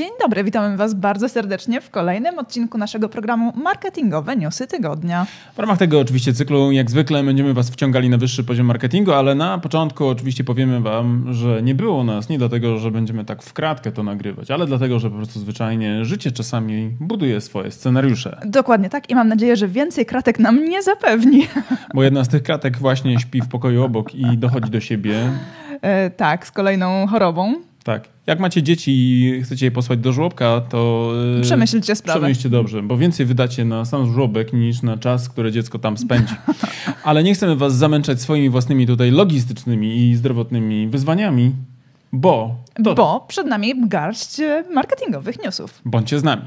Dzień dobry, witamy Was bardzo serdecznie w kolejnym odcinku naszego programu Marketingowe Newsy Tygodnia. W ramach tego oczywiście cyklu, jak zwykle, będziemy Was wciągali na wyższy poziom marketingu, ale na początku oczywiście powiemy Wam, że nie było nas nie dlatego, że będziemy tak w kratkę to nagrywać, ale dlatego, że po prostu zwyczajnie życie czasami buduje swoje scenariusze. Dokładnie tak i mam nadzieję, że więcej kratek nam nie zapewni. Bo jedna z tych kratek właśnie śpi w pokoju obok i dochodzi do siebie. E, tak, z kolejną chorobą. Tak. Jak macie dzieci i chcecie je posłać do żłobka, to. Yy, Przemyślcie sprawę. Przemyślcie dobrze, bo więcej wydacie na sam żłobek niż na czas, który dziecko tam spędzi. Ale nie chcemy Was zamęczać swoimi własnymi tutaj logistycznymi i zdrowotnymi wyzwaniami, bo. Bo przed nami garść marketingowych newsów. Bądźcie z nami.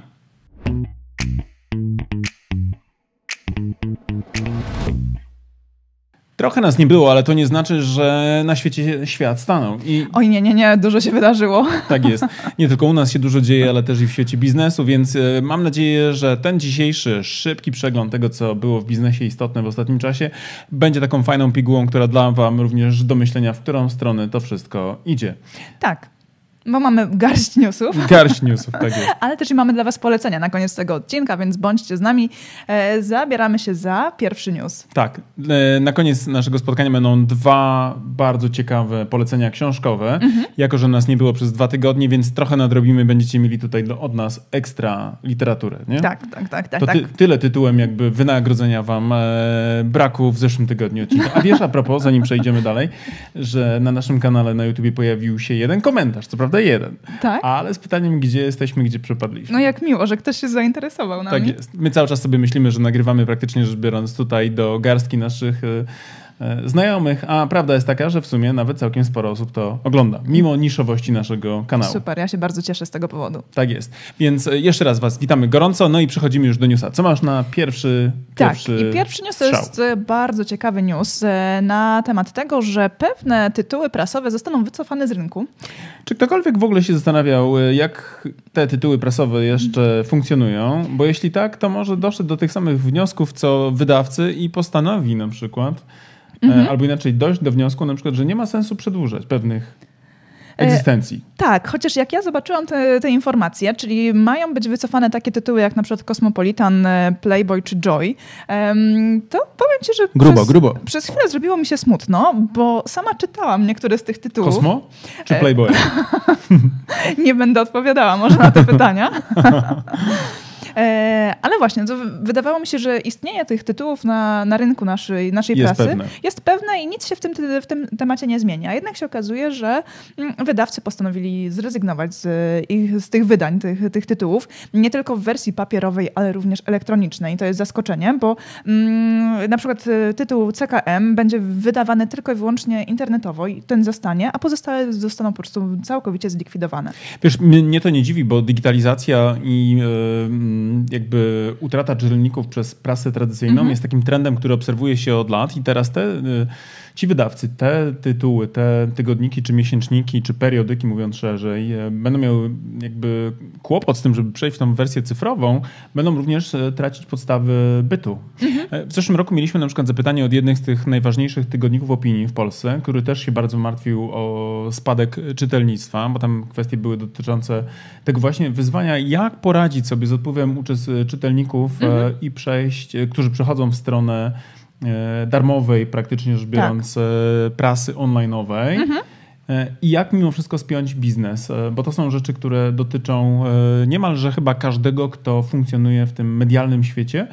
Trochę nas nie było, ale to nie znaczy, że na świecie świat stanął. I... Oj, nie, nie, nie, dużo się wydarzyło. Tak jest. Nie tylko u nas się dużo dzieje, ale też i w świecie biznesu, więc e, mam nadzieję, że ten dzisiejszy szybki przegląd tego, co było w biznesie istotne w ostatnim czasie, będzie taką fajną pigułą, która da Wam również do myślenia, w którą stronę to wszystko idzie. Tak. Bo mamy garść newsów. Garść newsów, tak jest. Ale też i mamy dla Was polecenia na koniec tego odcinka, więc bądźcie z nami. E, zabieramy się za pierwszy news. Tak. E, na koniec naszego spotkania będą dwa bardzo ciekawe polecenia książkowe. Mhm. Jako, że nas nie było przez dwa tygodnie, więc trochę nadrobimy. Będziecie mieli tutaj od nas ekstra literaturę, nie? Tak, tak, tak. tak to ty, tyle tytułem jakby wynagrodzenia Wam e, braku w zeszłym tygodniu odcinka. A wiesz, a propos, zanim przejdziemy dalej, że na naszym kanale na YouTubie pojawił się jeden komentarz, co prawda prawda jeden. Tak. Ale z pytaniem, gdzie jesteśmy, gdzie przepadliśmy. No jak miło, że ktoś się zainteresował nami. Tak jest. My cały czas sobie myślimy, że nagrywamy praktycznie rzecz biorąc tutaj do garstki naszych y, znajomych, a prawda jest taka, że w sumie nawet całkiem sporo osób to ogląda, mimo niszowości naszego kanału. Super, ja się bardzo cieszę z tego powodu. Tak jest. Więc e, jeszcze raz Was witamy gorąco, no i przechodzimy już do newsa. Co masz na pierwszy Tak, pierwszy i pierwszy news to jest e, bardzo ciekawy news na temat tego, że pewne tytuły prasowe zostaną wycofane z rynku. Czy ktokolwiek w ogóle się zastanawiał, jak te tytuły prasowe jeszcze funkcjonują? Bo jeśli tak, to może doszedł do tych samych wniosków, co wydawcy i postanowi na przykład mhm. albo inaczej dojść do wniosku na przykład, że nie ma sensu przedłużać pewnych e, egzystencji. E, tak, chociaż jak ja zobaczyłam te, te, informacje, czyli mają być wycofane takie tytuły jak na przykład Cosmopolitan, e, Playboy czy Joy, to powiem ci, że grubo, przez, grubo. przez chwilę zrobiło mi się smutno, bo sama czytałam niektóre z tych tytułów. Kosmo czy Playboy? nie będę odpowiadała może na te pytania. E, ale właśnie, to wydawało mi się, że istnienie tych tytułów na, na rynku naszej, naszej jest prasy pewne. jest pewne i nic się w tym, w tym temacie nie zmienia. Jednak się okazuje, że mm, wydawcy postanowili zrezygnować z, ich, z tych wydań, tych, tych tytułów, nie tylko w wersji papierowej, ale również elektronicznej. I to jest zaskoczenie, bo mm, na przykład e, tytuł CKM będzie wydawany tylko i wyłącznie internetowo i ten zostanie, a pozostałe zostaną po prostu całkowicie zlikwidowane. Wiesz, mnie to nie dziwi, bo digitalizacja i yy jakby utrata czytelników przez prasę tradycyjną mhm. jest takim trendem, który obserwuje się od lat i teraz te, y, ci wydawcy, te tytuły, te tygodniki, czy miesięczniki, czy periodyki, mówiąc szerzej, y, będą miały jakby kłopot z tym, żeby przejść w tą wersję cyfrową, będą również y, tracić podstawy bytu. Mhm. W zeszłym roku mieliśmy na przykład zapytanie od jednych z tych najważniejszych tygodników opinii w Polsce, który też się bardzo martwił o spadek czytelnictwa, bo tam kwestie były dotyczące tego właśnie wyzwania, jak poradzić sobie z odpływem uczę czytelników e, mhm. i przejść, e, którzy przechodzą w stronę e, darmowej, praktycznie rzecz biorąc, tak. prasy online'owej. Mhm. I jak mimo wszystko spiąć biznes, bo to są rzeczy, które dotyczą niemalże chyba każdego, kto funkcjonuje w tym medialnym świecie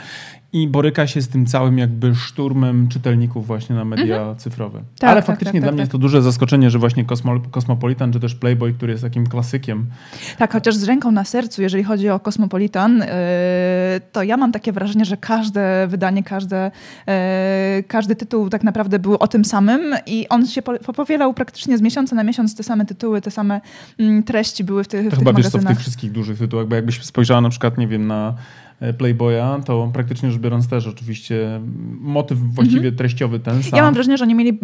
i boryka się z tym całym jakby szturmem czytelników właśnie na media mhm. cyfrowe. Tak, Ale tak, faktycznie tak, dla tak, mnie jest to tak. duże zaskoczenie, że właśnie Cosmo, Cosmopolitan czy też Playboy, który jest takim klasykiem. Tak, chociaż z ręką na sercu, jeżeli chodzi o Cosmopolitan, yy, to ja mam takie wrażenie, że każde wydanie, każde, yy, każdy tytuł tak naprawdę był o tym samym i on się powielał praktycznie z miesiąca na miesiąc, te same tytuły, te same mm, treści były w, tych, to w tych chyba magazynach. wiesz co, w tych wszystkich dużych tytułach, bo jakbyś spojrzała na przykład, nie wiem, na Playboya, to praktycznie rzecz biorąc też oczywiście motyw właściwie mhm. treściowy ten sam. Ja mam wrażenie, że oni mieli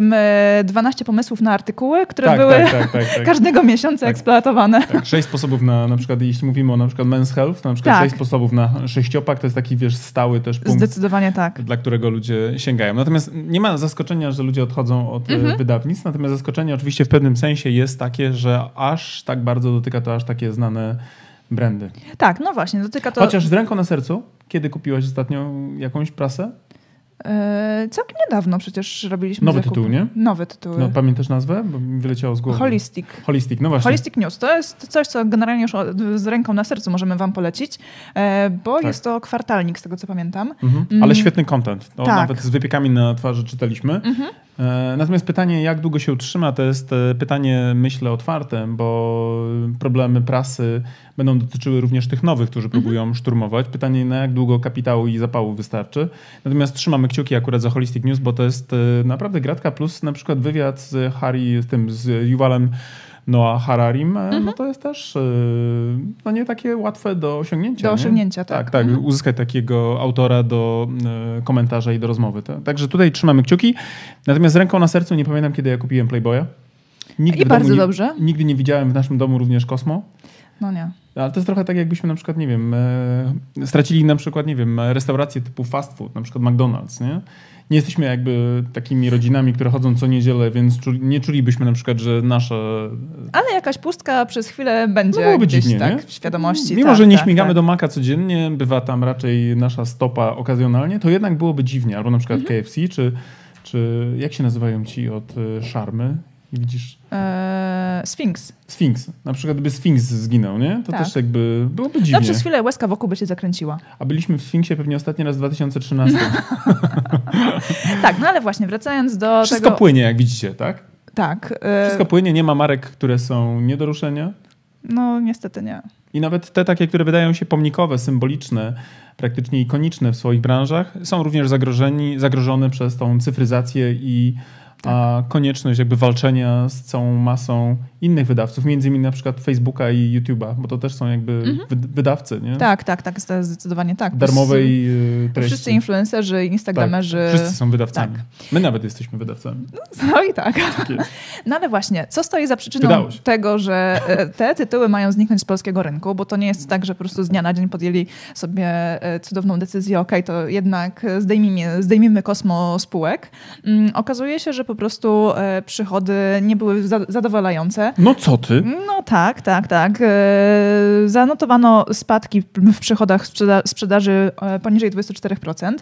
12 pomysłów na artykuły, które tak, były tak, tak, tak, tak. każdego miesiąca tak. eksploatowane. Tak, sześć sposobów na, na przykład, jeśli mówimy o na przykład men's health, to na przykład sześć sposobów na sześciopak, to jest taki, wiesz, stały też punkt. Zdecydowanie tak. Dla którego ludzie sięgają. Natomiast nie ma zaskoczenia, że ludzie odchodzą od e, mhm. wydawnictw, natomiast zaskoczenie oczywiście w pewnym sensie jest takie, że aż tak bardzo dotyka to aż takie znane brandy. Tak, no właśnie, dotyka to... Chociaż z ręką na sercu, kiedy kupiłaś ostatnio jakąś prasę? E, całkiem niedawno przecież robiliśmy Nowy zakupy. tytuł, nie? Nowy tytuł. No, pamiętasz nazwę? Bo mi wyleciało z głowy. Holistic. Holistic, no właśnie. Holistic News to jest coś, co generalnie już z ręką na sercu możemy Wam polecić, e, bo Tak. jest to kwartalnik, z tego co pamiętam. Mhm. Mm. Ale świetny content. To Tak. Nawet z wypiekami na twarzy czytaliśmy. Mhm. E, Natomiast pytanie, jak długo się utrzyma, to jest e, pytanie, myślę, otwarte, bo problemy prasy będą dotyczyły również tych nowych, którzy Mhm. próbują szturmować. Pytanie, na jak długo kapitału i zapału wystarczy. Natomiast trzymamy kciuki akurat za Holistic News, bo to jest e, naprawdę gratka, plus na przykład wywiad z Harry, z tym, z Yuvalem Noah Hararim, Mhm. e, no to jest też e, no nie takie łatwe do osiągnięcia. Do nie? osiągnięcia, tak. Tak, tak. Mhm. Uzyskać takiego autora do e, komentarza i do rozmowy. Tak? Także tutaj trzymamy kciuki. Natomiast z ręką na sercu nie pamiętam, kiedy ja kupiłem Playboya. Nigdy I domu bardzo nie, dobrze. Nigdy nie widziałem w naszym domu również Kosmo. No nie. Ale to jest trochę tak, jakbyśmy na przykład, nie wiem, e, stracili na przykład, nie wiem, restauracje typu fast food, na przykład McDonald's, nie? Nie jesteśmy jakby takimi rodzinami, które chodzą co niedzielę, więc czuli, nie czulibyśmy na przykład, że nasze... Ale jakaś pustka przez chwilę będzie No gdzieś dziwnie, tak w świadomości. Mimo, tak, że nie tak, śmigamy tak. do Maka codziennie, bywa tam raczej nasza stopa okazjonalnie, to jednak byłoby dziwnie. Albo na przykład Mhm. KFC, czy, czy jak się nazywają ci od y, Szarmy? I widzisz, Eee, Sphinx. Sphinx. Na przykład gdyby Sphinx zginął, nie? To Tak. też jakby byłoby No dziwnie. przez chwilę łezka wokół by się zakręciła. A byliśmy w Sphinxie pewnie ostatni raz w 2013. Tak, no ale właśnie, wracając do Wszystko tego... płynie, jak widzicie, tak? Tak. e, Wszystko płynie, nie ma marek, które są nie do ruszenia. No niestety nie. I nawet te takie, które wydają się pomnikowe, symboliczne, praktycznie ikoniczne w swoich branżach, są również zagrożeni, zagrożone przez tą cyfryzację i a, konieczność jakby walczenia z całą masą innych wydawców, między innymi na przykład Facebooka i YouTube'a, bo to też są jakby wy- wydawcy, nie? Tak, tak, tak, zde- zdecydowanie tak. Darmowej Wszyscy, treści. wszyscy influencerzy, instagramerzy. Tak, wszyscy są wydawcami. Tak. My nawet jesteśmy wydawcami. No i tak. Tak. No ale właśnie, co stoi za przyczyną tego, że e, te tytuły mają zniknąć z polskiego rynku, bo to nie jest tak, że po prostu z dnia na dzień podjęli sobie e, cudowną decyzję, okej, to jednak zdejmijmy, zdejmijmy kosmo spółek. Mm, Okazuje się, że po prostu e, przychody nie były za- zadowalające. No co ty? No tak, tak, tak. E, Zanotowano spadki w przychodach sprzeda- sprzedaży e, poniżej 24%,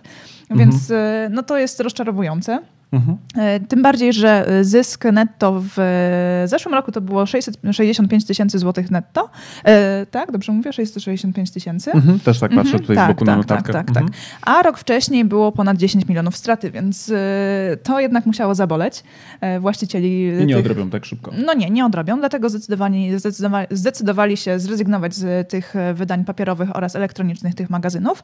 więc e, no to jest rozczarowujące. Mhm. E, Tym bardziej, że e, zysk netto w e, zeszłym roku to było 665 tysięcy złotych netto. Tak, dobrze mówię? 665 tysięcy. Mhm. Też tak patrzę Mhm, tutaj tak, z boku na tak, tak, notatkach. tak, tak. Mhm. A rok wcześniej było ponad 10 milionów straty, więc to jednak musiało zaboleć właścicieli I nie tych... odrobią tak szybko. No nie, nie odrobią, dlatego zdecydowali, zdecydowali, zdecydowali się zrezygnować z tych wydań papierowych oraz elektronicznych tych magazynów,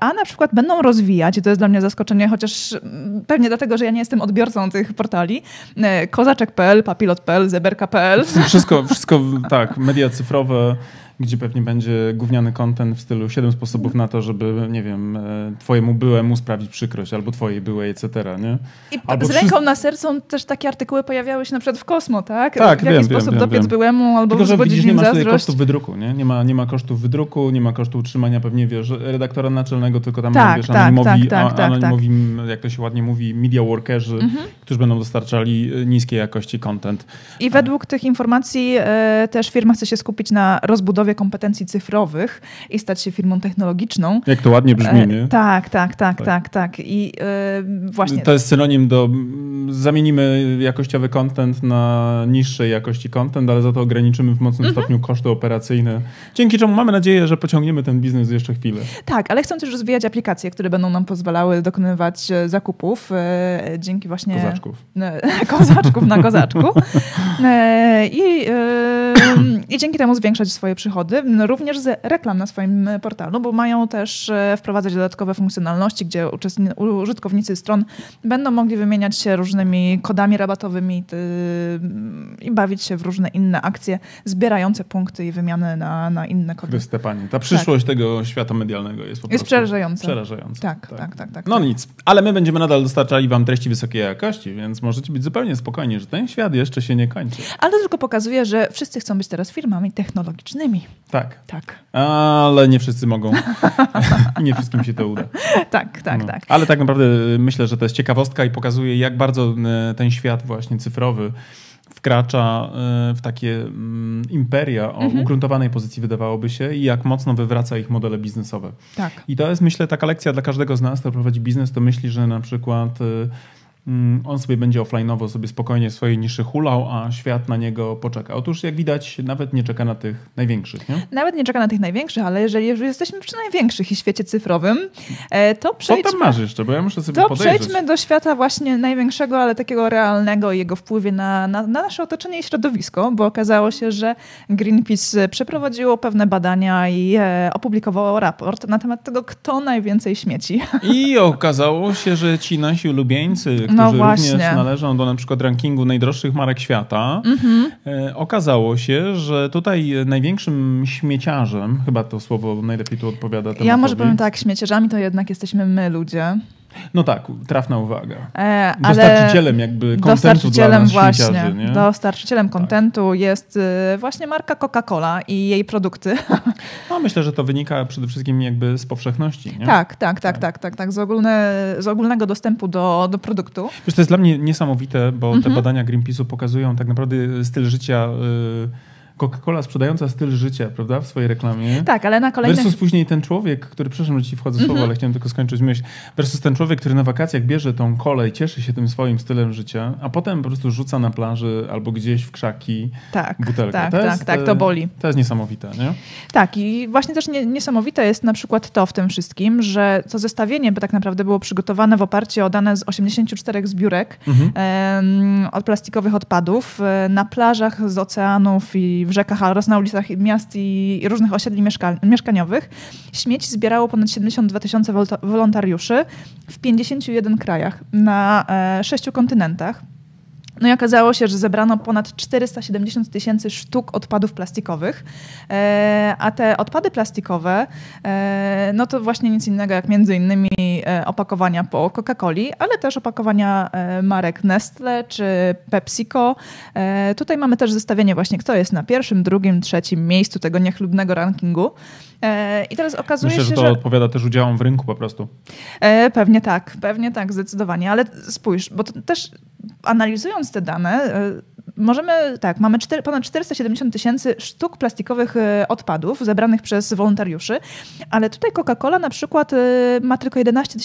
a na przykład będą rozwijać, i to jest dla mnie zaskoczenie, chociaż mm, pewnie dlatego, że ja nie jestem odbiorcą tych portali, e, kozaczek.pl, papilot.pl, zeberka.pl. Wszystko, wszystko tak, media cyfrowe, gdzie pewnie będzie gówniany content w stylu 7 sposobów na to, żeby, nie wiem, e, twojemu byłemu sprawić przykrość, albo twojej byłej, etc., nie? I Albo z ręką na sercu też takie artykuły pojawiały się na przykład w Kosmo, tak? Tak, w jaki wiem, sposób wiem, wiem, dopiec wiem. byłemu albo Tylko, że widzisz, nie masz tutaj zazdrość. kosztów wydruku, nie? Nie ma, nie ma kosztów wydruku, nie ma kosztu utrzymania pewnie, wiesz, redaktora naczelnego, tylko tam Tak, wiesz, tak, anonimowi, tak, tak, tak, tak. anonimowi, jak to się ładnie mówi, media workerzy, którzy będą dostarczali e, niskiej jakości content. I według tych informacji e, też firma chce się skupić na rozbudowie kompetencji cyfrowych i stać się firmą technologiczną. Jak to ładnie brzmi, E, nie? tak, tak, tak, Tak. tak, tak. I e, właśnie. To jest synonim do zamienimy jakościowy content na niższej jakości content, ale za to ograniczymy w mocnym Mhm. stopniu koszty operacyjne. Dzięki czemu mamy nadzieję, że pociągniemy ten biznes jeszcze chwilę. Tak, ale chcą też rozwijać aplikacje, które będą nam pozwalały dokonywać e, zakupów dzięki właśnie. Kozaczków. Kozaczków na kozaczku. I, I dzięki temu zwiększać swoje przychody, no, również z reklam na swoim portalu, bo mają też e, wprowadzać dodatkowe funkcjonalności, gdzie użytkownicy stron będą mogli wymieniać się różnymi kodami rabatowymi i bawić się w różne inne akcje zbierające punkty i wymiany na, na inne kody. Chryste Panie. Ta przyszłość tego świata medialnego jest po Tak. Jest prostu przerażająca. przerażająca. Tak, tak, tak, tak. No tak. nic, ale my będziemy nadal dostarczali wam treści wysokiej jakości, więc możecie być zupełnie spokojni, że ten świat jeszcze się nie kończy. Ale to tylko pokazuje, że wszyscy chcą być teraz firmami technologicznymi. Tak, Tak, ale nie wszyscy mogą nie wszystkim się to uda. tak, tak, No. tak. Ale tak naprawdę y, myślę, że to jest ciekawostka i pokazuje, jak bardzo y, ten świat właśnie cyfrowy wkracza e, w takie mm, imperia o mhm. ugruntowanej pozycji, wydawałoby się, i jak mocno wywraca ich modele biznesowe. Tak. I to jest, myślę, taka lekcja dla każdego z nas, kto prowadzi biznes, to myśli, że na przykład on sobie będzie offline'owo sobie spokojnie swojej niszy hulał, a świat na niego poczeka. Otóż jak widać nawet nie czeka na tych największych. Nie? Nawet nie czeka na tych największych, ale jeżeli już jesteśmy przy największych i świecie cyfrowym, e, to przejdźmy... Co tam masz jeszcze? Bo ja muszę sobie To podejrzeć. przejdźmy do świata właśnie największego, ale takiego realnego i jego wpływie na, na, na nasze otoczenie i środowisko, bo okazało się, że Greenpeace przeprowadziło pewne badania i e, opublikowało raport na temat tego, kto najwięcej śmieci. I okazało się, że ci nasi ulubieńcy, no którzy właśnie. również należą do na przykład rankingu najdroższych marek świata, mhm. e, okazało się, że tutaj największym śmieciarzem, chyba to słowo najlepiej tu odpowiada tematowi. Ja może powiem tak, śmieciarzami to jednak jesteśmy my ludzie. No tak, trafna uwaga. E, dostarczycielem jakby kontentu dla nas właśnie, nie? Dostarczycielem kontentu tak. jest y, właśnie marka Coca-Cola i jej produkty. No myślę, że to wynika przede wszystkim jakby z powszechności. Nie? Tak, tak, tak, tak, tak, tak, z, ogólne, z ogólnego dostępu do, do produktu. Wiesz, to jest dla mnie niesamowite, bo te mhm. badania Greenpeace'u pokazują tak naprawdę styl życia y, Coca-Cola sprzedająca styl życia, prawda, w swojej reklamie. Tak, ale na kolejnych... Versus później ten człowiek, który, przepraszam, że ci wchodzę słowo, mm -hmm. ale chciałem tylko skończyć myśl. Versus ten człowiek, który na wakacjach bierze tą kolej, cieszy się tym swoim stylem życia, a potem po prostu rzuca na plaży albo gdzieś w krzaki tak, butelkę. Tak, to tak, jest, tak, to boli. To jest niesamowite, nie? Tak i właśnie też nie, niesamowite jest na przykład to w tym wszystkim, że to zestawienie by tak naprawdę było przygotowane w oparciu o dane z 84 zbiórek mm -hmm. od plastikowych odpadów e, na plażach z oceanów i w rzekach oraz na ulicach miast i różnych osiedli mieszka mieszkaniowych. Śmieci zbierało ponad 72 tysiące wolontariuszy w 51 krajach na e, sześciu kontynentach. No i okazało się, że zebrano ponad 470 tysięcy sztuk odpadów plastikowych, e, a te odpady plastikowe, e, no to właśnie nic innego jak między innymi e, opakowania po Coca-Coli, ale też opakowania marek Nestle czy PepsiCo. Tutaj mamy też zestawienie właśnie, kto jest na pierwszym, drugim, trzecim miejscu tego niechlubnego rankingu. I teraz okazuje Myślę, się, że to że... odpowiada też udziałom w rynku po prostu. Pewnie tak, pewnie tak, zdecydowanie, ale spójrz, bo to też analizując te dane, e, możemy, tak, mamy ponad 470 tysięcy sztuk plastikowych e, odpadów zebranych przez wolontariuszy, ale tutaj Coca-Cola na przykład e, ma tylko 11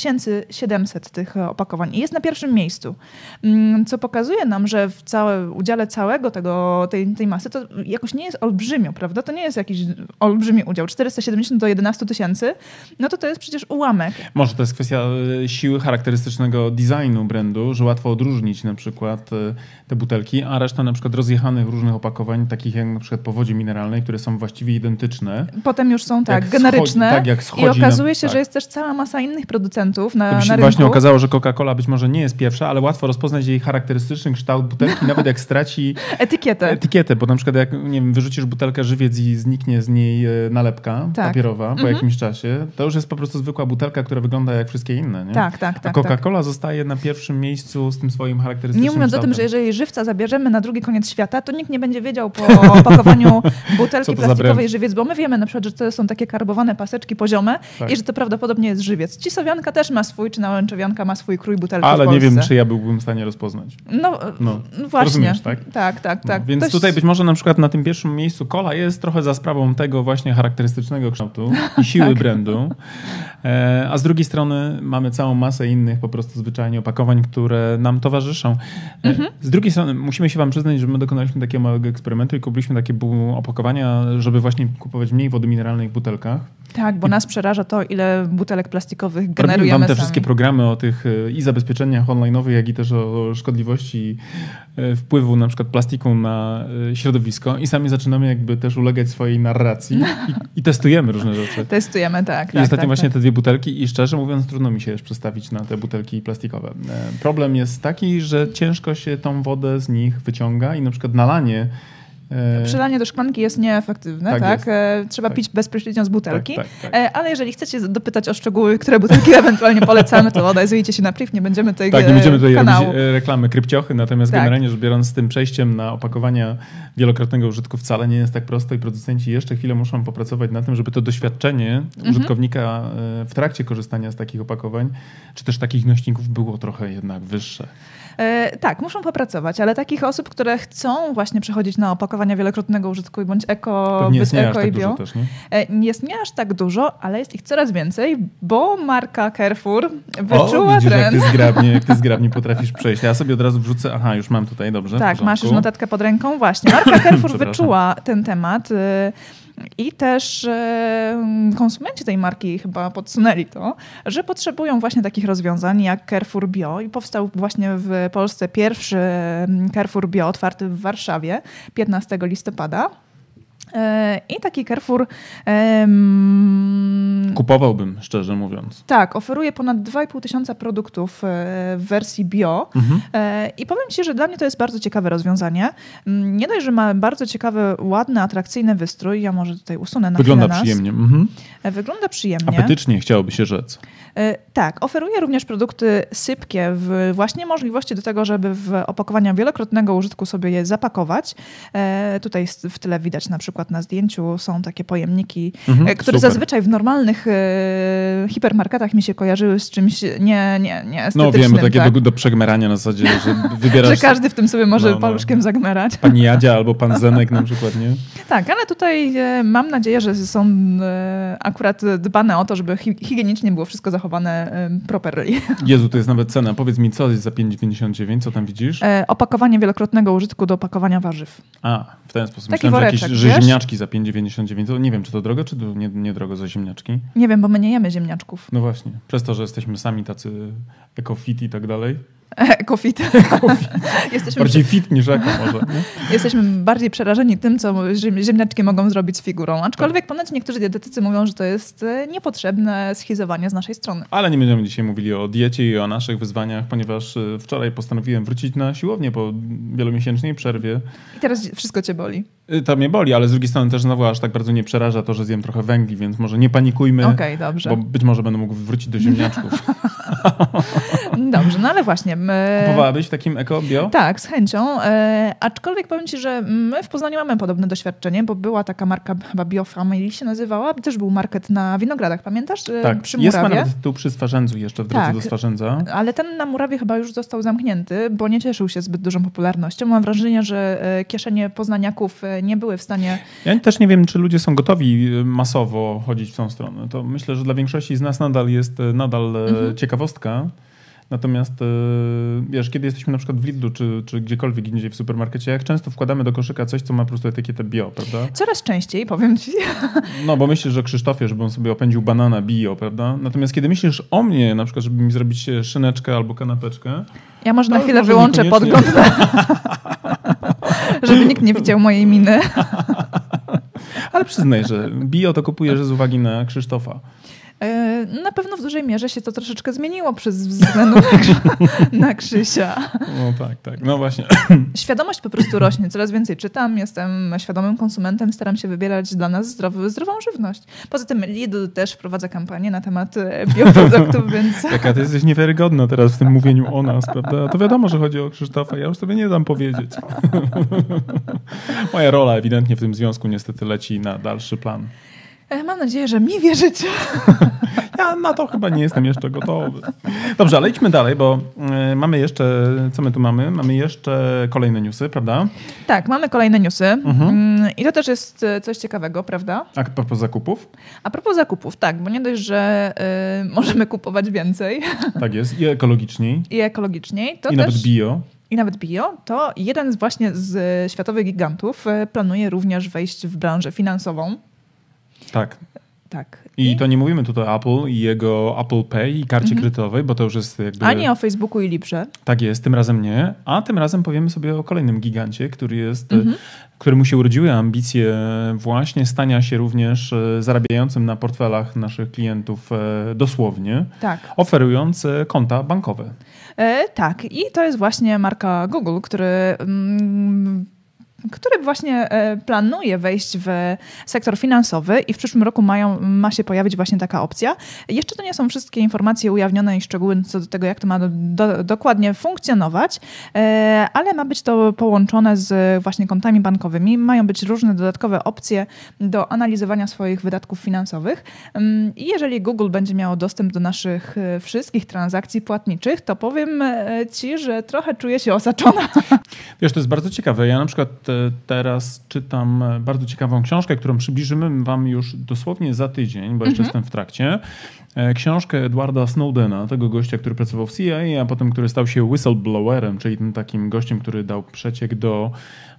700 tych opakowań i jest na pierwszym miejscu, mm, co pokazuje nam, że w całe, udziale całego tego, tej, tej masy to jakoś nie jest olbrzymio, prawda? To nie jest jakiś olbrzymi udział. 470 do 11 tysięcy, no to to jest przecież ułamek. Może to jest kwestia siły charakterystycznego designu brandu, że łatwo odróżnić na przykład te butelki, a reszta na przykład rozjechanych różnych opakowań, takich jak na przykład po wodzie mineralnej, które są właściwie identyczne. Potem już są tak, generyczne. Schodzi, tak, jak schodzi I okazuje się, tak. że jest też cała masa innych producentów na, to się na rynku. właśnie okazało, że Coca-Cola być może nie jest pierwsza, ale łatwo rozpoznać jej charakterystyczny kształt butelki, nawet jak straci etykietę. Etykietę, bo na przykład jak nie wiem, wyrzucisz butelkę żywiec i zniknie z niej e, nalepka tak. papierowa po mhm. jakimś czasie, to już jest po prostu zwykła butelka, która wygląda jak wszystkie inne. Nie? Tak, tak, tak. A Coca-Cola tak. zostaje na pierwszym miejscu z tym swoim charakterystycznym Nie mówiąc kształtem. o tym, że jeżeli żywca zabierzemy na drugi koniec świata, to nikt nie będzie wiedział po opakowaniu butelki plastikowej żywiec, bo my wiemy na przykład, że to są takie karbowane paseczki poziome tak. i że to prawdopodobnie jest żywiec. Cisowianka też ma swój, czy nałęczowianka ma swój krój butelki Ale nie wiem, czy ja byłbym w stanie rozpoznać. No, no. no właśnie. Rozumiesz, tak? Tak, tak, tak. No, więc Ktoś... tutaj być może na przykład na tym pierwszym miejscu kola jest trochę za sprawą tego właśnie charakterystycznego kształtu i siły tak. brandu. E, a z drugiej strony mamy całą masę innych po prostu zwyczajnie opakowań, które nam towarzyszą. E, mhm. Z drugiej strony musimy się wam przyznać, że my dokonaliśmy takiego małego eksperymentu i kupiliśmy takie opakowania, żeby właśnie kupować mniej wody mineralnej w butelkach. Tak, bo I... nas przeraża to, ile butelek plastikowych generujemy Mam te sami. wszystkie programy o tych e, i zabezpieczeniach online'owych, jak i też o szkodliwości wpływu na przykład plastiku na środowisko i sami zaczynamy jakby też ulegać swojej narracji i, i testujemy różne rzeczy. Testujemy, tak. I tak, ostatnio tak, właśnie tak. te dwie butelki i szczerze mówiąc trudno mi się już przestawić na te butelki plastikowe. Problem jest taki, że ciężko się tą wodę z nich wyciąga i na przykład nalanie E, Przelanie do szklanki jest nieefektywne, tak? tak? E, trzeba tak. pić bezpośrednio z butelki. Tak, tak, tak, ale jeżeli chcecie dopytać o szczegóły, które butelki ewentualnie polecamy, to odezwijcie się na priv, nie będziemy tutaj Tak, nie będziemy tutaj kanału. robić reklamy krypciochy, natomiast generalnie rzecz biorąc z tym przejściem na opakowania wielokrotnego użytku wcale nie jest tak prosto i producenci jeszcze chwilę muszą popracować na tym, żeby to doświadczenie mhm. użytkownika w trakcie korzystania z takich opakowań, czy też takich nośników było trochę jednak wyższe. E, tak, muszą popracować, ale takich osób, które chcą właśnie przechodzić na opakowania wielokrotnego użytku bądź eko, być jest eko tak i bio. też, nie? E, jest nie aż tak dużo, ale jest ich coraz więcej, bo marka Carrefour O, wyczuła widzisz, jak trend. ty, zgrabnie, jak ty zgrabnie potrafisz przejść. Ja sobie od razu wrzucę, aha, już mam tutaj, dobrze. Tak, masz już notatkę pod ręką. Właśnie, marka Carrefour wyczuła ten temat. I też e, konsumenci tej marki chyba podsunęli to, że potrzebują właśnie takich rozwiązań jak Carrefour Bio i powstał właśnie w Polsce pierwszy mm, Carrefour Bio otwarty w Warszawie 15 listopada. E, I taki Carrefour em, Kupowałbym, szczerze mówiąc. tak, oferuje ponad 2,5 tysiąca produktów e, w wersji bio. Mhm. E, I powiem Ci, że dla mnie to jest bardzo ciekawe rozwiązanie. Mm, Nie dość, że ma bardzo ciekawy, ładny, atrakcyjny wystrój. Ja może tutaj usunę na Wygląda przyjemnie. Mhm. Wygląda przyjemnie. Apetycznie chciałoby się rzec. Tak, oferuje również produkty sypkie, w właśnie możliwości do tego, żeby w opakowania wielokrotnego użytku sobie je zapakować. Tutaj w tyle widać na przykład na zdjęciu są takie pojemniki, Mhm, e, które super. zazwyczaj w normalnych e, hipermarketach mi się kojarzyły z czymś nie, nie, nie No estetycznym. wiem, takie tak? do, do przegmerania na zasadzie, że wybierasz Że każdy w tym sobie może No, no. paluszkiem zagmerać. pani Jadzia albo pan Zenek na przykład, nie? Tak, ale tutaj e, mam nadzieję, że są akurat dbane o to, żeby hi- higienicznie było wszystko zachowane properly. Jezu, to jest nawet cena. Powiedz mi, co jest za 5,99? Co tam widzisz? Opakowanie wielokrotnego użytku do opakowania warzyw. A, w ten sposób. Taki Myślałem, że woreczek, że wiesz? Ziemniaczki za 5,99. To nie wiem, czy to drogo, czy to nie, nie drogo za ziemniaczki. Nie wiem, bo my nie jemy ziemniaczków. No właśnie. Przez to, że jesteśmy sami tacy eco-fit i tak dalej. Ekofit. jesteśmy, Bardziej fit niż eko może. Nie? jesteśmy bardziej przerażeni tym, co ziem- ziemniaczki mogą zrobić z figurą. Aczkolwiek ponoć niektórzy dietetycy mówią, że to jest e, niepotrzebne schizowanie z naszej strony. Ale nie będziemy dzisiaj mówili o diecie i o naszych wyzwaniach, ponieważ y, wczoraj postanowiłem wrócić na siłownię po wielomiesięcznej przerwie. I teraz wszystko cię boli. Y, To mnie boli, ale z drugiej strony też znowu aż tak bardzo nie przeraża to, że zjem trochę węgli, więc może nie panikujmy, Okej, dobrze. bo być może będę mógł wrócić do ziemniaczków. Dobrze, no ale właśnie. My... Kupowałabyś w takim eko bio? Tak, z chęcią. E, aczkolwiek powiem Ci, że my w Poznaniu mamy podobne doświadczenie, bo była taka marka, chyba Biofamily się nazywała, też był market na Winogradach, pamiętasz? E, Tak, Przy jest Murawie. nawet tu przy Swarzędzu jeszcze w drodze Tak. do Swarzędza. Ale ten na Murawie chyba już został zamknięty, bo nie cieszył się zbyt dużą popularnością. Mam wrażenie, że e, kieszenie poznaniaków e, nie były w stanie... Ja też nie wiem, czy ludzie są gotowi masowo chodzić w tą stronę. To myślę, że dla większości z nas nadal jest nadal Mhm. ciekawostka. Natomiast y, wiesz, kiedy jesteśmy na przykład w Lidlu czy, czy gdziekolwiek indziej w supermarkecie, jak często wkładamy do koszyka coś, co ma po prostu etykietę bio, prawda? Coraz częściej, powiem Ci. No, bo myślisz, że Krzysztofie, żeby on sobie opędził banana bio, prawda? Natomiast kiedy myślisz o mnie, na przykład, żeby mi zrobić e, szyneczkę albo kanapeczkę, Ja może na chwilę może wyłączę niekoniecznie. podgląd, żeby nikt nie widział mojej miny. ale przyznaj, że bio to kupujesz z uwagi na Krzysztofa. E, Na pewno w dużej mierze się to troszeczkę zmieniło przez względu na, na Krzysia. No tak, tak. No właśnie. Świadomość po prostu rośnie. Coraz więcej czytam, jestem świadomym konsumentem, staram się wybierać dla nas zdrowy, zdrową żywność. Poza tym Lidl też wprowadza kampanię na temat e, bioproduktów, więc Jaka ty jesteś niewiarygodna teraz w tym mówieniu o nas, prawda? To wiadomo, że chodzi o Krzysztofa. Ja już sobie nie dam powiedzieć. Moja rola ewidentnie w tym związku niestety leci na dalszy plan. E, mam nadzieję, że mi wierzycie. Ja na to chyba nie jestem jeszcze gotowy. Dobrze, ale idźmy dalej, bo y, mamy jeszcze, co my tu mamy? Mamy jeszcze kolejne newsy, prawda? Tak, mamy kolejne newsy Mhm. Mm, i to też jest e, coś ciekawego, prawda? A propos zakupów? A propos zakupów, tak, bo nie dość, że e, możemy kupować więcej Tak jest. I ekologiczniej. i ekologiczniej, to I też... nawet bio. i nawet bio, to jeden z właśnie z e, światowych gigantów e, planuje również wejść w branżę finansową. Tak. Tak. I to nie mówimy tutaj o Apple i jego Apple Pay i karcie kredytowej, bo to już jest jakby... Ani o Facebooku i Librze. Tak jest, tym razem nie. A tym razem powiemy sobie o kolejnym gigancie, który jest, Mhm. e, któremu się urodziły ambicje właśnie stania się również e, zarabiającym na portfelach naszych klientów e, dosłownie, Tak. oferując konta bankowe. E, tak, i to jest właśnie marka Google, który mm, który właśnie planuje wejść w sektor finansowy i w przyszłym roku mają, ma się pojawić właśnie taka opcja. Jeszcze to nie są wszystkie informacje ujawnione i szczegóły co do tego, jak to ma do, do, dokładnie funkcjonować, ale ma być to połączone z właśnie kontami bankowymi. Mają być różne dodatkowe opcje do analizowania swoich wydatków finansowych. I jeżeli Google będzie miało dostęp do naszych wszystkich transakcji płatniczych, to powiem Ci, że trochę czuję się osaczona. Wiesz, to jest bardzo ciekawe. Ja na przykład teraz czytam bardzo ciekawą książkę, którą przybliżymy Wam już dosłownie za tydzień, bo jeszcze mhm. jestem w trakcie. E, książkę Edwarda Snowdena, tego gościa, który pracował w CIA, a potem który stał się whistleblowerem, czyli tym takim gościem, który dał przeciek do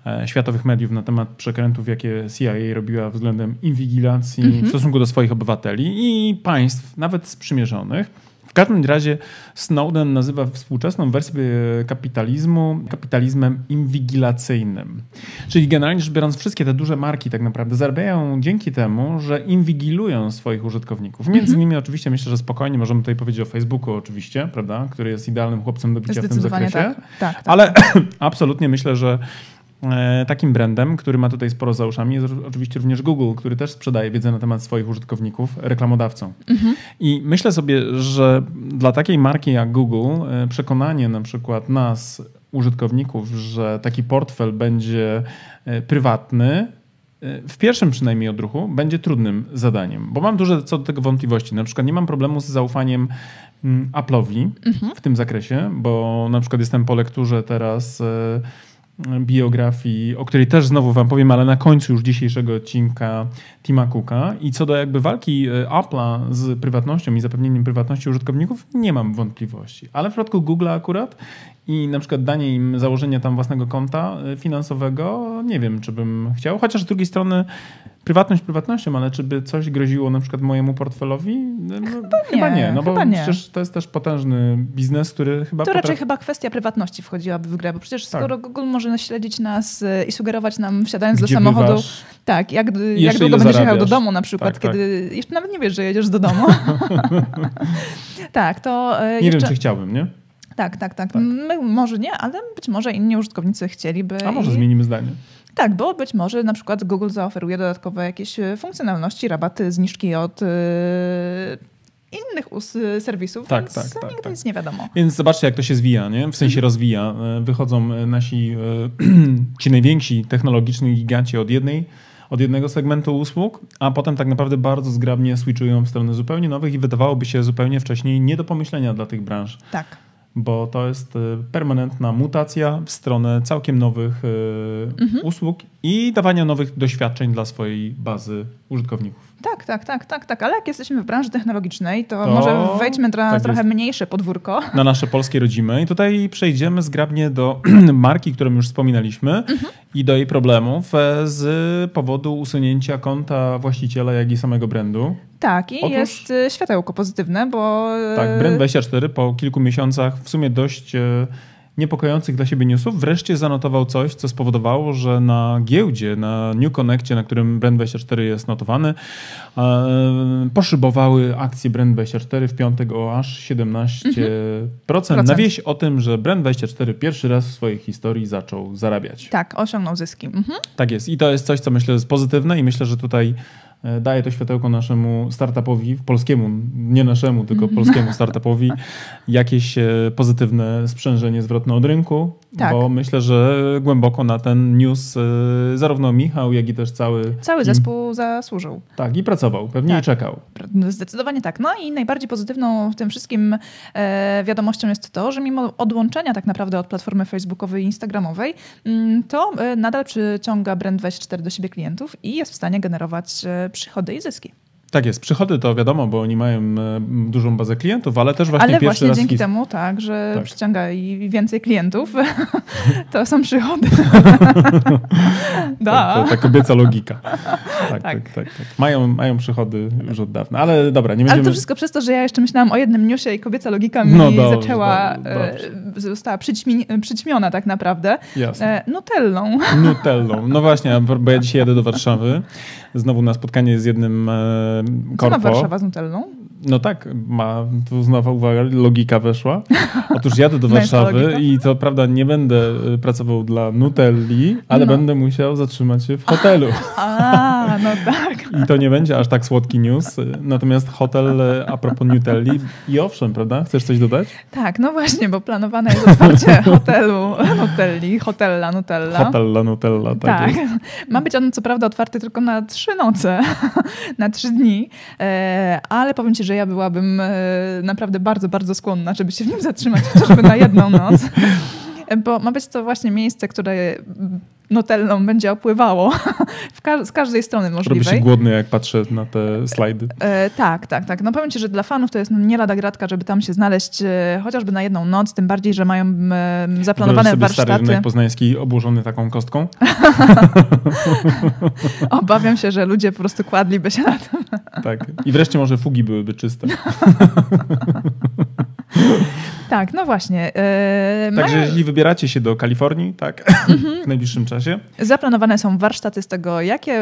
e, światowych mediów na temat przekrętów, jakie CIA robiła względem inwigilacji mhm. w stosunku do swoich obywateli i państw, nawet sprzymierzonych. W każdym razie Snowden nazywa współczesną wersję kapitalizmu kapitalizmem inwigilacyjnym. Czyli generalnie rzecz biorąc, wszystkie te duże marki tak naprawdę zarabiają dzięki temu, że inwigilują swoich użytkowników. Między mhm. innymi oczywiście myślę, że spokojnie możemy tutaj powiedzieć o Facebooku oczywiście, prawda, który jest idealnym chłopcem do bicia w tym zakresie. Tak. Tak, tak. Ale absolutnie myślę, że takim brandem, który ma tutaj sporo za uszami, jest oczywiście również Google, który też sprzedaje wiedzę na temat swoich użytkowników reklamodawcom. Mhm. I myślę sobie, że dla takiej marki jak Google e, przekonanie na przykład nas, użytkowników, że taki portfel będzie e, prywatny, w pierwszym przynajmniej odruchu będzie trudnym zadaniem, bo mam duże co do tego wątpliwości. Na przykład nie mam problemu z zaufaniem mm, Apple'owi mhm. w tym zakresie, bo na przykład jestem po lekturze teraz biografii, o której też znowu wam powiem, ale na końcu już dzisiejszego odcinka Tima Cooka. I co do jakby walki e, Apple'a z prywatnością i zapewnieniem prywatności użytkowników, nie mam wątpliwości. Ale w przypadku Google akurat i na przykład danie im założenia tam własnego konta e, finansowego, nie wiem, czy bym chciał. Chociaż z drugiej strony prywatność prywatnością, ale czy by coś groziło na przykład mojemu portfelowi? No, chyba, chyba nie, nie, no bo nie. przecież to jest też potężny biznes, który chyba... To potrafi... raczej chyba kwestia prywatności wchodziłaby w grę, bo przecież tak. skoro Google może śledzić nas y, i sugerować nam wsiadając Gdzie do samochodu, bywasz? tak, jak, jak długo będziesz jechał do domu na przykład, tak, kiedy tak. jeszcze nawet nie wiesz, że jedziesz do domu. tak, to y, Nie jeszcze... wiem, czy chciałbym, nie? Tak, tak, tak. tak. My może nie, ale być może inni użytkownicy chcieliby. A może i... zmienimy zdanie. Tak, bo być może na przykład Google zaoferuje dodatkowe jakieś e, funkcjonalności, rabaty, zniżki od yy, innych serwisów, tak, więc tak, tak, nigdy tak. nic nie wiadomo. Więc zobaczcie, jak to się zwija, nie? w sensie mhm. rozwija. E, wychodzą nasi ci najwięksi technologiczni giganci od jednej od jednego segmentu usług, a potem tak naprawdę bardzo zgrabnie switchują w stronę zupełnie nowych i wydawałoby się zupełnie wcześniej nie do pomyślenia dla tych branż. Tak bo to jest y, permanentna mutacja w stronę całkiem nowych y, mhm. usług i dawania nowych doświadczeń dla swojej bazy użytkowników. Tak, tak, tak, tak, tak. Ale jak jesteśmy w branży technologicznej, to, to może wejdźmy na tak trochę jest. mniejsze podwórko. Na nasze polskie rodzimy. I tutaj przejdziemy zgrabnie do marki, którą już wspominaliśmy mhm. i do jej problemów e, z powodu usunięcia konta właściciela, jak i samego brandu. Tak, i Otóż, jest e, światełko pozytywne, bo... Tak, Brand24 po kilku miesiącach w sumie dość e, niepokojących dla siebie newsów, wreszcie zanotował coś, co spowodowało, że na giełdzie, na New Connectie, na którym Brand24 jest notowany, e, poszybowały akcje Brand24 w piątek o aż 17%. Mhm. Na wieś o tym, że Brand24 pierwszy raz w swojej historii zaczął zarabiać. Tak, osiągnął zyski. Mhm. Tak jest. I to jest coś, co myślę jest pozytywne i myślę, że tutaj daje to światełko naszemu startupowi, polskiemu, nie naszemu, tylko mhm. polskiemu startupowi, jakieś e, pozytywne sprzężenie zwrotne od rynku, tak. bo myślę, że głęboko na ten news e, zarówno Michał, jak i też cały... Cały zespół zasłużył. Tak, i pracował, pewnie tak. i czekał. Zdecydowanie tak. No i najbardziej pozytywną w tym wszystkim wiadomością jest to, że mimo odłączenia tak naprawdę od platformy facebookowej i instagramowej, mm, to nadal przyciąga Brand24 do siebie klientów i jest w stanie generować przychody i zyski. Tak jest. Przychody to wiadomo, bo oni mają e, dużą bazę klientów, ale też właśnie ale właśnie raz... dzięki temu, tak, że tak. przyciąga i więcej klientów, to są przychody. da. Tak, to, ta kobieca logika. Tak, tak, tak, tak, tak. Mają, mają przychody już od dawna, ale dobra, nie będziemy... Ale to wszystko przez to, że ja jeszcze myślałam o jednym newsie i kobieca logika mi no dobrze, zaczęła, dobrze. E, została przyćmi, przyćmiona tak naprawdę. Jasne. E, nutellą. Nutellą. No właśnie, bo ja dzisiaj jadę do Warszawy znowu na spotkanie z jednym Co ma Warszawa z Nutellą? No tak, ma, tu znowu uwaga, logika weszła. Otóż jadę do Warszawy i to prawda nie będę y, pracował dla Nutelli, ale no. będę musiał zatrzymać się w hotelu. A, no tak. I to nie będzie aż tak słodki news. Natomiast hotel y, a propos Nutelli i owszem, prawda? Chcesz coś dodać? Tak, no właśnie, bo planowane jest otwarcie hotelu Nutelli, hotella Nutella. Hotella Nutella, tak, tak. Ma być on co prawda otwarty tylko na trzy noce, na trzy dni, e, ale powiem ci, że ja byłabym e, naprawdę bardzo, bardzo skłonna, żeby się w nim zatrzymać chociażby na jedną noc. Bo ma być to właśnie miejsce, które nutellą będzie opływało ka z każdej strony możliwej. Robi się głodny, jak patrzę na te slajdy. E, tak, tak, tak. No powiem ci, że dla fanów to jest nie lada gratka, żeby tam się znaleźć e, chociażby na jedną noc, tym bardziej, że mają e, zaplanowane sobie warsztaty. stary rynek poznański obłożony taką kostką? Obawiam się, że ludzie po prostu kładliby się na tym. tak. I wreszcie może fugi byłyby czyste. tak, no właśnie. Yy, Także mają... jeśli wybieracie się do Kalifornii, tak, w najbliższym czasie. Zaplanowane są warsztaty z tego, jakie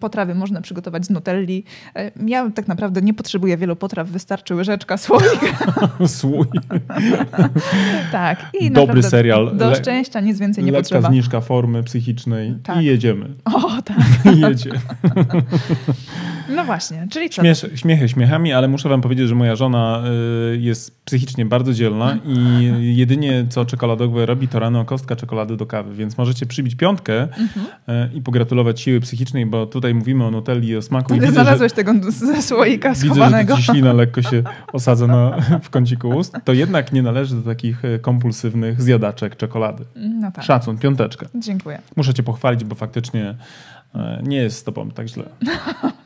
potrawy można przygotować z nutelli. E, ja tak naprawdę nie potrzebuję wielu potraw, wystarczy łyżeczka, słoik. Słój. tak. I Dobry serial. Do szczęścia nic więcej nie lekka potrzeba. zniżka formy psychicznej tak. i jedziemy. O, tak. I jedzie. No właśnie, czyli co? Śmiesz, śmiechy śmiechami, ale muszę wam powiedzieć, że moja żona y, jest psychicznie bardzo dzielna i jedynie co czekoladowe robi, to rano kostka czekolady do kawy, więc możecie przybić piątkę mhm. y, i pogratulować siły psychicznej, bo tutaj mówimy o nutelli i o smaku. Ty znalazłeś że, tego ze słoika schowanego. Widzę, że ślina lekko się osadza na, w kąciku ust. To jednak nie należy do takich y, kompulsywnych zjadaczek czekolady. No tak. Szacun, piąteczkę. Dziękuję. Muszę cię pochwalić, bo faktycznie nie jest z tobą tak źle.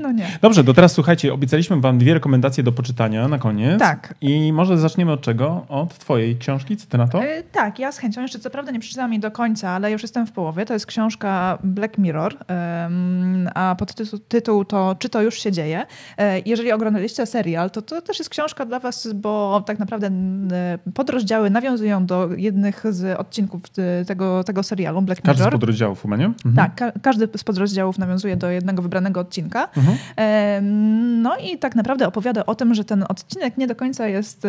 No nie. Dobrze, to teraz słuchajcie, obiecaliśmy wam dwie rekomendacje do poczytania na koniec. Tak. I może zaczniemy od czego? Od twojej książki, co ty na to? Yy, tak, ja z chęcią. Jeszcze co prawda nie przeczytałam jej do końca, ale już jestem w połowie. To jest książka Black Mirror, yy, a podtytuł tytuł to Czy to już się dzieje? Yy, jeżeli oglądaliście serial, to to też jest książka dla was, bo tak naprawdę podrozdziały nawiązują do jednych z odcinków tego, tego serialu Black Mirror. Każdy z podrozdziałów chyba, nie? Mhm. Tak, ka każdy z podrozdziałów nawiązuje do jednego wybranego odcinka. Mhm. No i tak naprawdę opowiada o tym, że ten odcinek nie do końca jest e,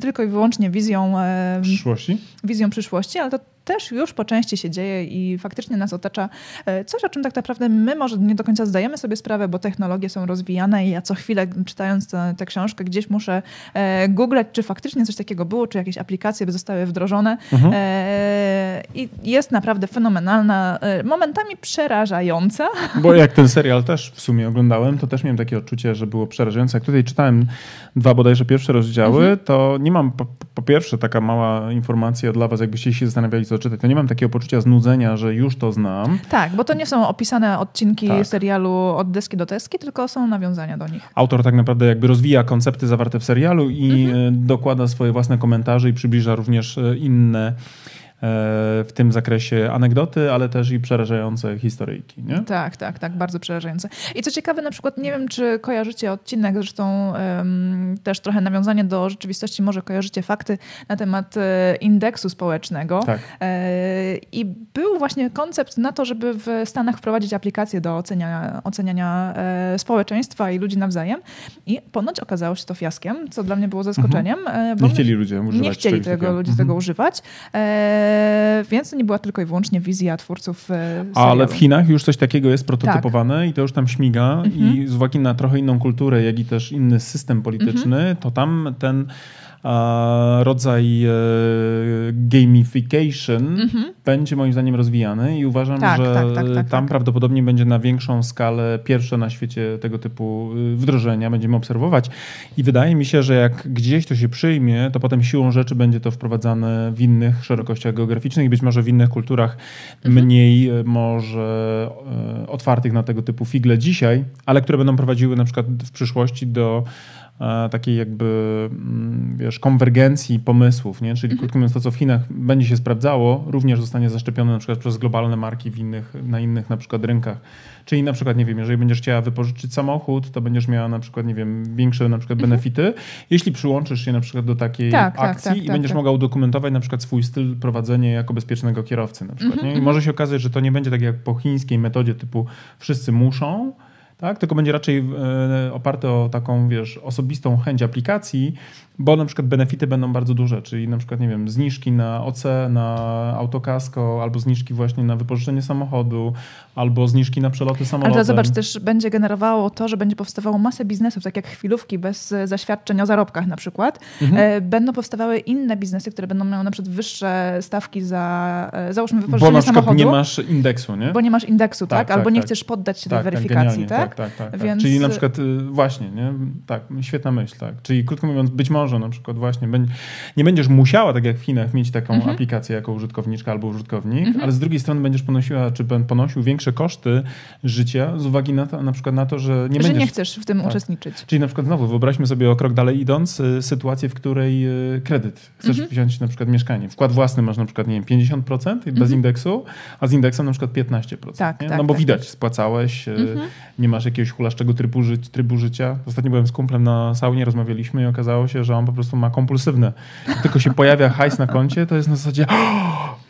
tylko i wyłącznie wizją przyszłości, wizją przyszłości ale to też już po części się dzieje i faktycznie nas otacza e, coś, o czym tak naprawdę my może nie do końca zdajemy sobie sprawę, bo technologie są rozwijane i ja co chwilę czytając tę, książkę gdzieś muszę e, googlać, czy faktycznie coś takiego było, czy jakieś aplikacje by zostały wdrożone. Mhm. E, I jest naprawdę fenomenalna, e, momentami przerażająca. Bo jak ten serial też w sumie oglądałem, to też miałem takie odczucie, że było przerażające. Jak tutaj czytałem dwa bodajże pierwsze rozdziały, mhm. to nie mam po, po pierwsze taka mała informacja dla was, jakbyście się zastanawiali, co czytać. To nie mam takiego poczucia znudzenia, że już to znam. Tak, bo to nie są opisane odcinki tak. serialu od deski do deski, tylko są nawiązania do nich. Autor tak naprawdę jakby rozwija koncepty zawarte w serialu i mhm. E, dokłada swoje własne komentarze i przybliża również e, inne w tym zakresie anegdoty, ale też i przerażające historyjki. Nie? Tak, tak, tak, bardzo przerażające. I co ciekawe, na przykład nie wiem, czy kojarzycie odcinek, zresztą um, też trochę nawiązanie do rzeczywistości, może kojarzycie fakty na temat e, indeksu społecznego. Tak. E, I był właśnie koncept na to, żeby w Stanach wprowadzić aplikację do oceniania, oceniania e, społeczeństwa i ludzi nawzajem. I ponoć okazało się to fiaskiem, co dla mnie było zaskoczeniem. Mhm. nie chcieli ludzie używać. Nie chcieli tego, ludzie mhm. tego używać. E, E, więc to nie była tylko i wyłącznie wizja twórców e, serialu. Ale w Chinach już coś takiego jest prototypowane tak. i to już tam śmiga mhm. i z uwagi na trochę inną kulturę, jak i też inny system polityczny, mhm. to tam ten rodzaj e, gamification mhm. będzie moim zdaniem rozwijany i uważam, tak, że tak, tak, tak tam tak. prawdopodobnie będzie na większą skalę pierwsze na świecie tego typu y, wdrożenia będziemy obserwować i wydaje mi się, że jak gdzieś to się przyjmie, to potem siłą rzeczy będzie to wprowadzane w innych szerokościach geograficznych i być może w innych kulturach mhm. mniej y, może y, otwartych na tego typu figle dzisiaj, ale które będą prowadziły na przykład w przyszłości do takiej jakby, mm, wiesz, konwergencji pomysłów, nie? Czyli mhm. krótko mówiąc to, co w Chinach będzie się sprawdzało, również zostanie zaszczepione na przykład przez globalne marki w innych, na innych na przykład rynkach. Czyli na przykład, nie wiem, jeżeli będziesz chciała wypożyczyć samochód, to będziesz miała na przykład, nie wiem, większe na przykład mhm. benefity, jeśli przyłączysz się na przykład do takiej tak, tak akcji tak, tak, i będziesz tak. mogła udokumentować na przykład swój styl prowadzenia jako bezpiecznego kierowcy na przykład, mhm, nie? I może się okazać, że to nie będzie tak jak po chińskiej metodzie typu wszyscy muszą, tak? tylko będzie raczej e, oparte o taką, wiesz, osobistą chęć aplikacji, bo na przykład benefity będą bardzo duże, czyli na przykład, nie wiem, zniżki na OC, na autokasko, albo zniżki właśnie na wypożyczenie samochodu, albo zniżki na przeloty samolotem. Ale to zobacz, też będzie generowało to, że będzie powstawało masę biznesów, tak jak chwilówki bez zaświadczeń o zarobkach na przykład. Mhm. E, będą powstawały inne biznesy, które będą miały na przykład wyższe stawki za, e, załóżmy, wypożyczenie Bo na przykład samochodu. nie masz indeksu, nie? Bo nie masz indeksu, tak? tak? Albo tak, nie tak. chcesz poddać się tak, tej weryfikacji, tak? Tak, tak, tak, Więc... Czyli na przykład y, właśnie, nie? Tak, świetna myśl, tak. Czyli krótko mówiąc, być może na przykład właśnie nie będziesz musiała, tak jak w Chinach, mieć taką mhm. aplikację jako użytkowniczka albo użytkownik, mhm. ale z drugiej strony będziesz ponosiła, czy ponosił większe koszty życia z uwagi na, to, na przykład na to, że nie że będziesz... nie chcesz w tym tak. uczestniczyć. Czyli na przykład znowu wyobraźmy sobie o krok dalej idąc y, sytuację, w której y, kredyt. Chcesz mhm. wziąć na przykład mieszkanie. Wkład własny masz na przykład, nie wiem, 50% bez mhm. indeksu, a z indeksem na przykład 15%. Tak, tak, no bo tak, widać, tak. spłacałeś, y, mhm. nie masz jakiegoś hulaszczego trybu, ży trybu życia. Ostatnio byłem z kumplem na saunie, rozmawialiśmy i okazało się, że on po prostu ma kompulsywne. Tylko się pojawia hajs na koncie, to jest na zasadzie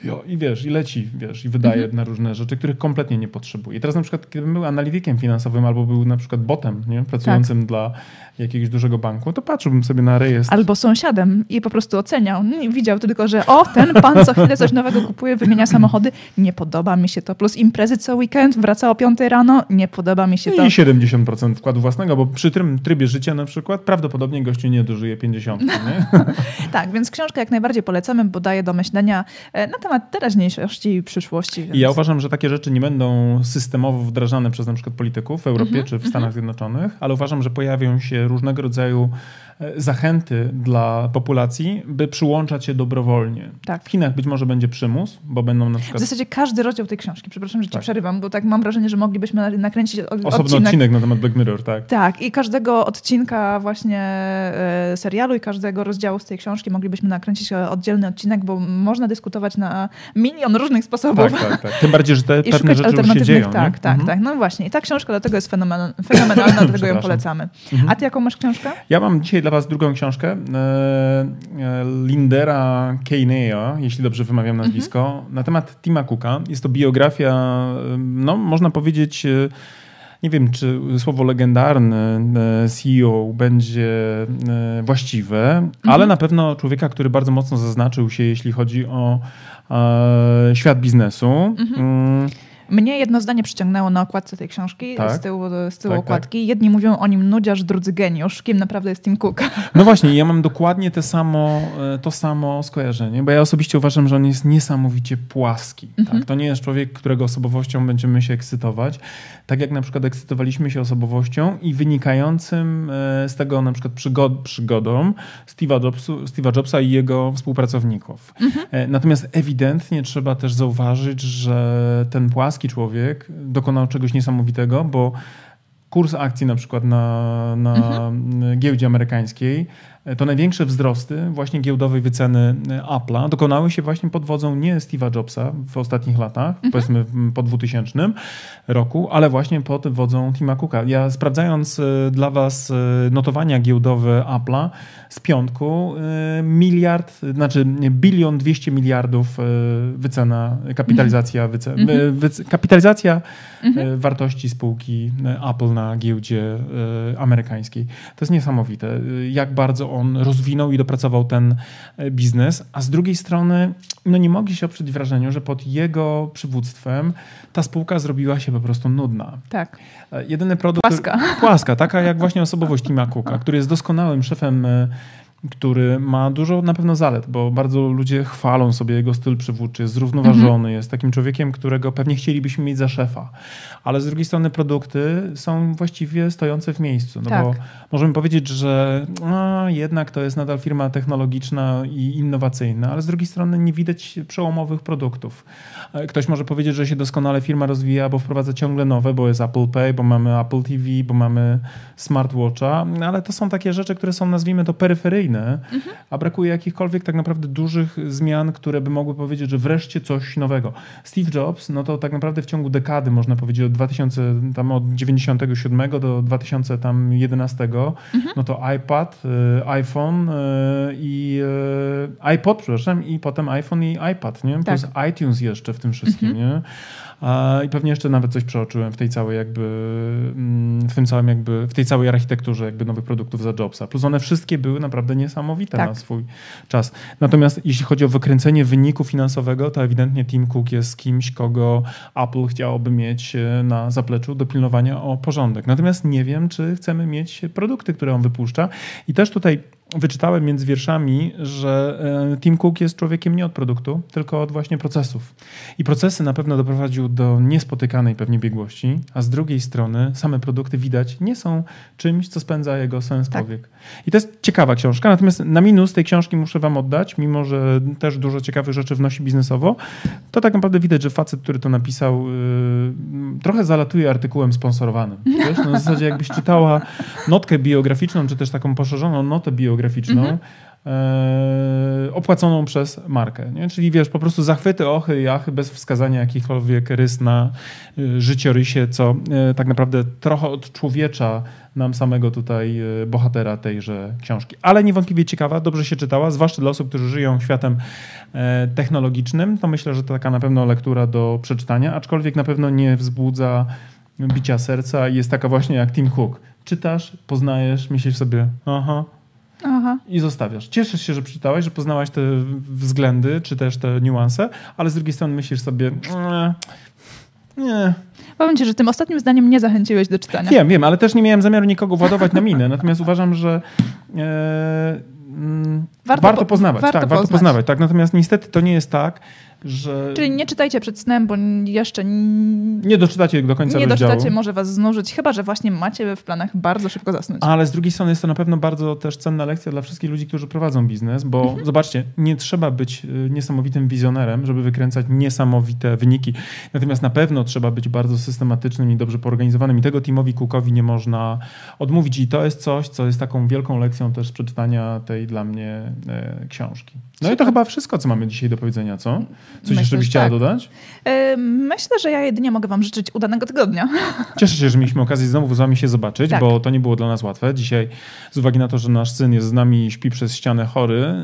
jo, i wiesz, i leci, wiesz, i wydaje mhm. na różne rzeczy, których kompletnie nie potrzebuje. I teraz na przykład, gdybym był analitykiem finansowym albo był na przykład botem, nie, pracującym tak. dla jakiegoś dużego banku, to patrzyłbym sobie na rejestr. Albo sąsiadem i po prostu oceniał. Widział tylko, że o, ten pan co chwilę coś nowego kupuje, wymienia samochody, nie podoba mi się to. Plus imprezy co weekend, wraca o 5 rano, nie podoba mi się to. I 70% wkładu własnego, bo przy tym trybie życia na przykład prawdopodobnie gościu nie dożyje 50. Nie? tak, więc książkę jak najbardziej polecamy, bo daje do myślenia e, na temat teraźniejszości i przyszłości. Więc... I ja uważam, że takie rzeczy nie będą systemowo wdrażane przez na przykład polityków w Europie mm -hmm, czy w Stanach mm -hmm. Zjednoczonych, ale uważam, że pojawią się różnego rodzaju zachęty dla populacji, by przyłączać się dobrowolnie. Tak. W Chinach być może będzie przymus, bo będą na przykład... W zasadzie każdy rozdział tej książki, przepraszam, że ci tak. przerywam, bo tak mam wrażenie, że moglibyśmy nakręcić Osobny odcinek. odcinek na temat Black Mirror, tak. Tak, i każdego odcinka właśnie e, serialu i każdego rozdziału z tej książki moglibyśmy nakręcić oddzielny odcinek, bo można dyskutować na milion różnych sposobów. Tak, tak, tak. Tym bardziej, że te pewne rzeczy już się dzieją. Tak, nie? tak, mhm. tak. No właśnie. I ta książka dlatego jest fenomenalna, dlatego ją polecamy. Mhm. A ty jaką masz książkę? Ja mam dzisiaj dla was drugą książkę. E, e, Lindera Keyneya, jeśli dobrze wymawiam nazwisko, mhm. na temat Tima Cooka. Jest to biografia, no można powiedzieć nie wiem, czy słowo legendarny CEO będzie właściwe, mhm. ale na pewno człowieka, który bardzo mocno zaznaczył się, jeśli chodzi o e, świat biznesu. Mhm. Mnie jedno zdanie przyciągnęło na okładce tej książki, tak? z tyłu, z tyłu tak, tak. okładki. Tak. Jedni mówią o nim nudziarz, drudzy geniusz. Kim naprawdę jest Tim Cook? No właśnie, ja mam dokładnie te samo, e, to samo skojarzenie, bo ja osobiście uważam, że on jest niesamowicie płaski. Mhm. Tak? To nie jest człowiek, którego osobowością będziemy się ekscytować. Tak jak na przykład ekscytowaliśmy się osobowością i wynikającym e, z tego na przykład przygod przygodą Steve'a, Jobsu, Steve'a Jobsa i jego współpracowników. Mhm. E, natomiast ewidentnie trzeba też zauważyć, że ten płaski człowiek dokonał czegoś niesamowitego, bo kurs akcji na przykład na, na mhm. giełdzie amerykańskiej to największe wzrosty właśnie giełdowej wyceny Apple'a dokonały się właśnie pod wodzą nie Steve'a Jobsa w ostatnich latach, mhm. powiedzmy po 2000 roku, ale właśnie pod wodzą Tima Cooka. Ja sprawdzając e, dla was e, notowania giełdowe Apple'a z piątku, miliard, znaczy bilion 200 miliardów wycena, kapitalizacja, wyce, mhm. wyce, kapitalizacja mhm. wartości spółki Apple na giełdzie amerykańskiej. To jest niesamowite, jak bardzo on rozwinął i dopracował ten e, biznes, a z drugiej strony no nie mogli się oprzeć wrażeniu, że pod jego przywództwem ta spółka zrobiła się po prostu nudna. Tak. E, jedyny produkt... Płaska. Płaska, taka jak właśnie osobowość Tima Cooka, który jest doskonałym szefem e, który ma dużo na pewno zalet, bo bardzo ludzie chwalą sobie jego styl przywódczy, jest zrównoważony, mhm. jest takim człowiekiem, którego pewnie chcielibyśmy mieć za szefa. Ale z drugiej strony produkty są właściwie stojące w miejscu. No tak. bo możemy powiedzieć, że no, jednak to jest nadal firma technologiczna i innowacyjna, ale z drugiej strony nie widać przełomowych produktów. E, ktoś może powiedzieć, że się doskonale firma rozwija, bo wprowadza ciągle nowe, bo jest Apple Pay, bo mamy Apple TV, bo mamy smartwatcha, ale to są takie rzeczy, które są nazwijmy to peryferyjne mhm. a brakuje jakichkolwiek tak naprawdę dużych zmian, które by mogły powiedzieć, że wreszcie coś nowego. Steve Jobs, no to tak naprawdę w ciągu dekady, można powiedzieć od 2000, tam od 97 do 2011, mhm. no to iPad, y, iPhone y, i y, iPod, przepraszam, i potem iPhone i iPad, nie? Plus tak. iTunes jeszcze w tym wszystkim, mhm. nie? I pewnie jeszcze nawet coś przeoczyłem w tej całej jakby, mm, w tym całym jakby, w tej całej architekturze jakby nowych produktów za Jobsa. Plus one wszystkie były naprawdę niesamowite tak. na swój czas. Natomiast jeśli chodzi o wykręcenie wyniku finansowego, to ewidentnie Tim Cook jest kimś, kogo Apple chciałoby mieć e, na zapleczu do pilnowania o porządek. Natomiast nie wiem, czy chcemy mieć produkty, które on wypuszcza. I też tutaj wyczytałem między wierszami, że e, Tim Cook jest człowiekiem nie od produktu, tylko od właśnie procesów. I procesy na pewno doprowadził do niespotykanej pewnie biegłości, a z drugiej strony same produkty widać nie są czymś, co spędza jego sens tak. powiek. I to jest ciekawa książka, natomiast na minus tej książki muszę wam oddać, mimo że też dużo ciekawych rzeczy wnosi biznesowo, to tak naprawdę widać, że facet, który to napisał, yy, trochę zalatuje artykułem sponsorowanym. Wiesz? No, w zasadzie jakbyś czytała notkę biograficzną, czy też taką poszerzoną notę biograficzną, biograficzną, mhm. e, opłaconą przez markę. Nie? Czyli wiesz, po prostu zachwyty, ochy i achy bez wskazania jakichkolwiek rys na y, życiorysie, co y, tak naprawdę trochę odczłowiecza nam samego tutaj y, bohatera tejże książki. Ale niewątpliwie ciekawa, dobrze się czytała, zwłaszcza dla osób, którzy żyją światem e, technologicznym, to myślę, że to taka na pewno lektura do przeczytania, aczkolwiek na pewno nie wzbudza bicia serca i jest taka właśnie jak Tim Cook. Czytasz, poznajesz, myślisz sobie, aha, Aha. i zostawiasz. Cieszysz się, że przeczytałeś, że poznałaś te względy, czy też te niuanse, ale z drugiej strony myślisz sobie, nie. Powiem ci, że tym ostatnim zdaniem nie zachęciłeś do czytania. Wiem, wiem, ale też nie miałem zamiaru nikogo władować na minę, natomiast uważam, że e, mm, warto, warto, poznawać. Warto tak, poznać. warto poznawać. Tak, natomiast niestety to nie jest tak, że... Czyli nie czytajcie przed snem, bo jeszcze... Nie doczytacie do końca Nie rozdziału. doczytacie, może was znużyć, chyba że właśnie macie w planach bardzo szybko zasnąć. Ale z drugiej strony jest to na pewno bardzo też cenna lekcja dla wszystkich ludzi, którzy prowadzą biznes, bo mhm. zobaczcie, nie trzeba być y, niesamowitym wizjonerem, żeby wykręcać niesamowite wyniki. Natomiast na pewno trzeba być bardzo systematycznym i dobrze poorganizowanym i tego Timowi Cookowi nie można odmówić i to jest coś, co jest taką wielką lekcją też przeczytania tej dla mnie e, książki. No Super. i to chyba wszystko, co mamy dzisiaj do powiedzenia, co? Coś Myślę, jeszcze byś chciała tak. dodać? Myślę, że ja jedynie mogę wam życzyć udanego tygodnia. Cieszę się, że mieliśmy okazję znowu z wami się zobaczyć, tak. bo to nie było dla nas łatwe. Dzisiaj z uwagi na to, że nasz syn jest z nami i śpi przez ścianę chory,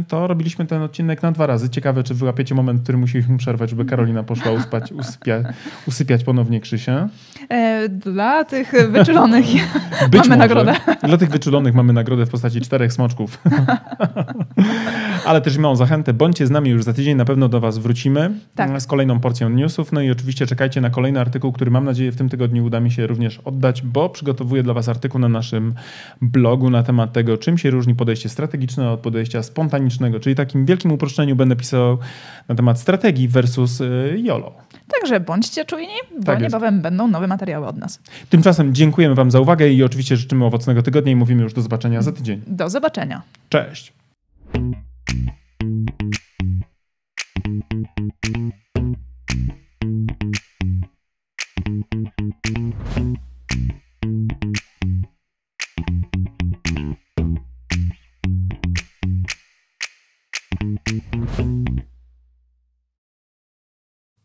y, to robiliśmy ten odcinek na dwa razy. Ciekawe, czy wyłapiecie moment, w którym musieliśmy przerwać, żeby Karolina poszła uspać, usypia, usypiać ponownie Krzysię. E, dla tych wyczulonych mamy może. nagrodę. Dla tych wyczulonych mamy nagrodę w postaci czterech smoczków. Ale też małą zachętę. Bądźcie z nami już za tydzień, na pewno do Was wrócimy tak. z kolejną porcją newsów. No i oczywiście czekajcie na kolejny artykuł, który mam nadzieję w tym tygodniu uda mi się również oddać, bo przygotowuję dla Was artykuł na naszym blogu na temat tego, czym się różni podejście strategiczne od podejścia spontanicznego. Czyli takim wielkim uproszczeniu będę pisał na temat strategii versus y, YOLO. Także bądźcie czujni, bo tak niebawem jest. będą nowe materiały od nas. Tymczasem dziękujemy Wam za uwagę i oczywiście życzymy owocnego tygodnia i mówimy już do zobaczenia za tydzień. Do zobaczenia. Cześć. thank you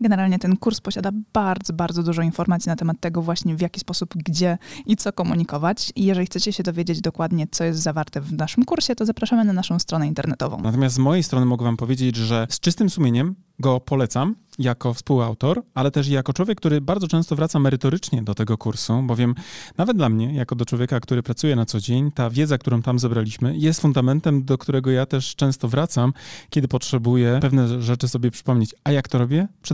Generalnie ten kurs posiada bardzo, bardzo dużo informacji na temat tego właśnie w jaki sposób, gdzie i co komunikować. I jeżeli chcecie się dowiedzieć dokładnie, co jest zawarte w naszym kursie, to zapraszamy na naszą stronę internetową. Natomiast z mojej strony mogę wam powiedzieć, że z czystym sumieniem go polecam jako współautor, ale też jako człowiek, który bardzo często wraca merytorycznie do tego kursu, bowiem nawet dla mnie, jako do człowieka, który pracuje na co dzień, ta wiedza, którą tam zebraliśmy, jest fundamentem, do którego ja też często wracam, kiedy potrzebuję pewne rzeczy sobie przypomnieć. A jak to robię? Przede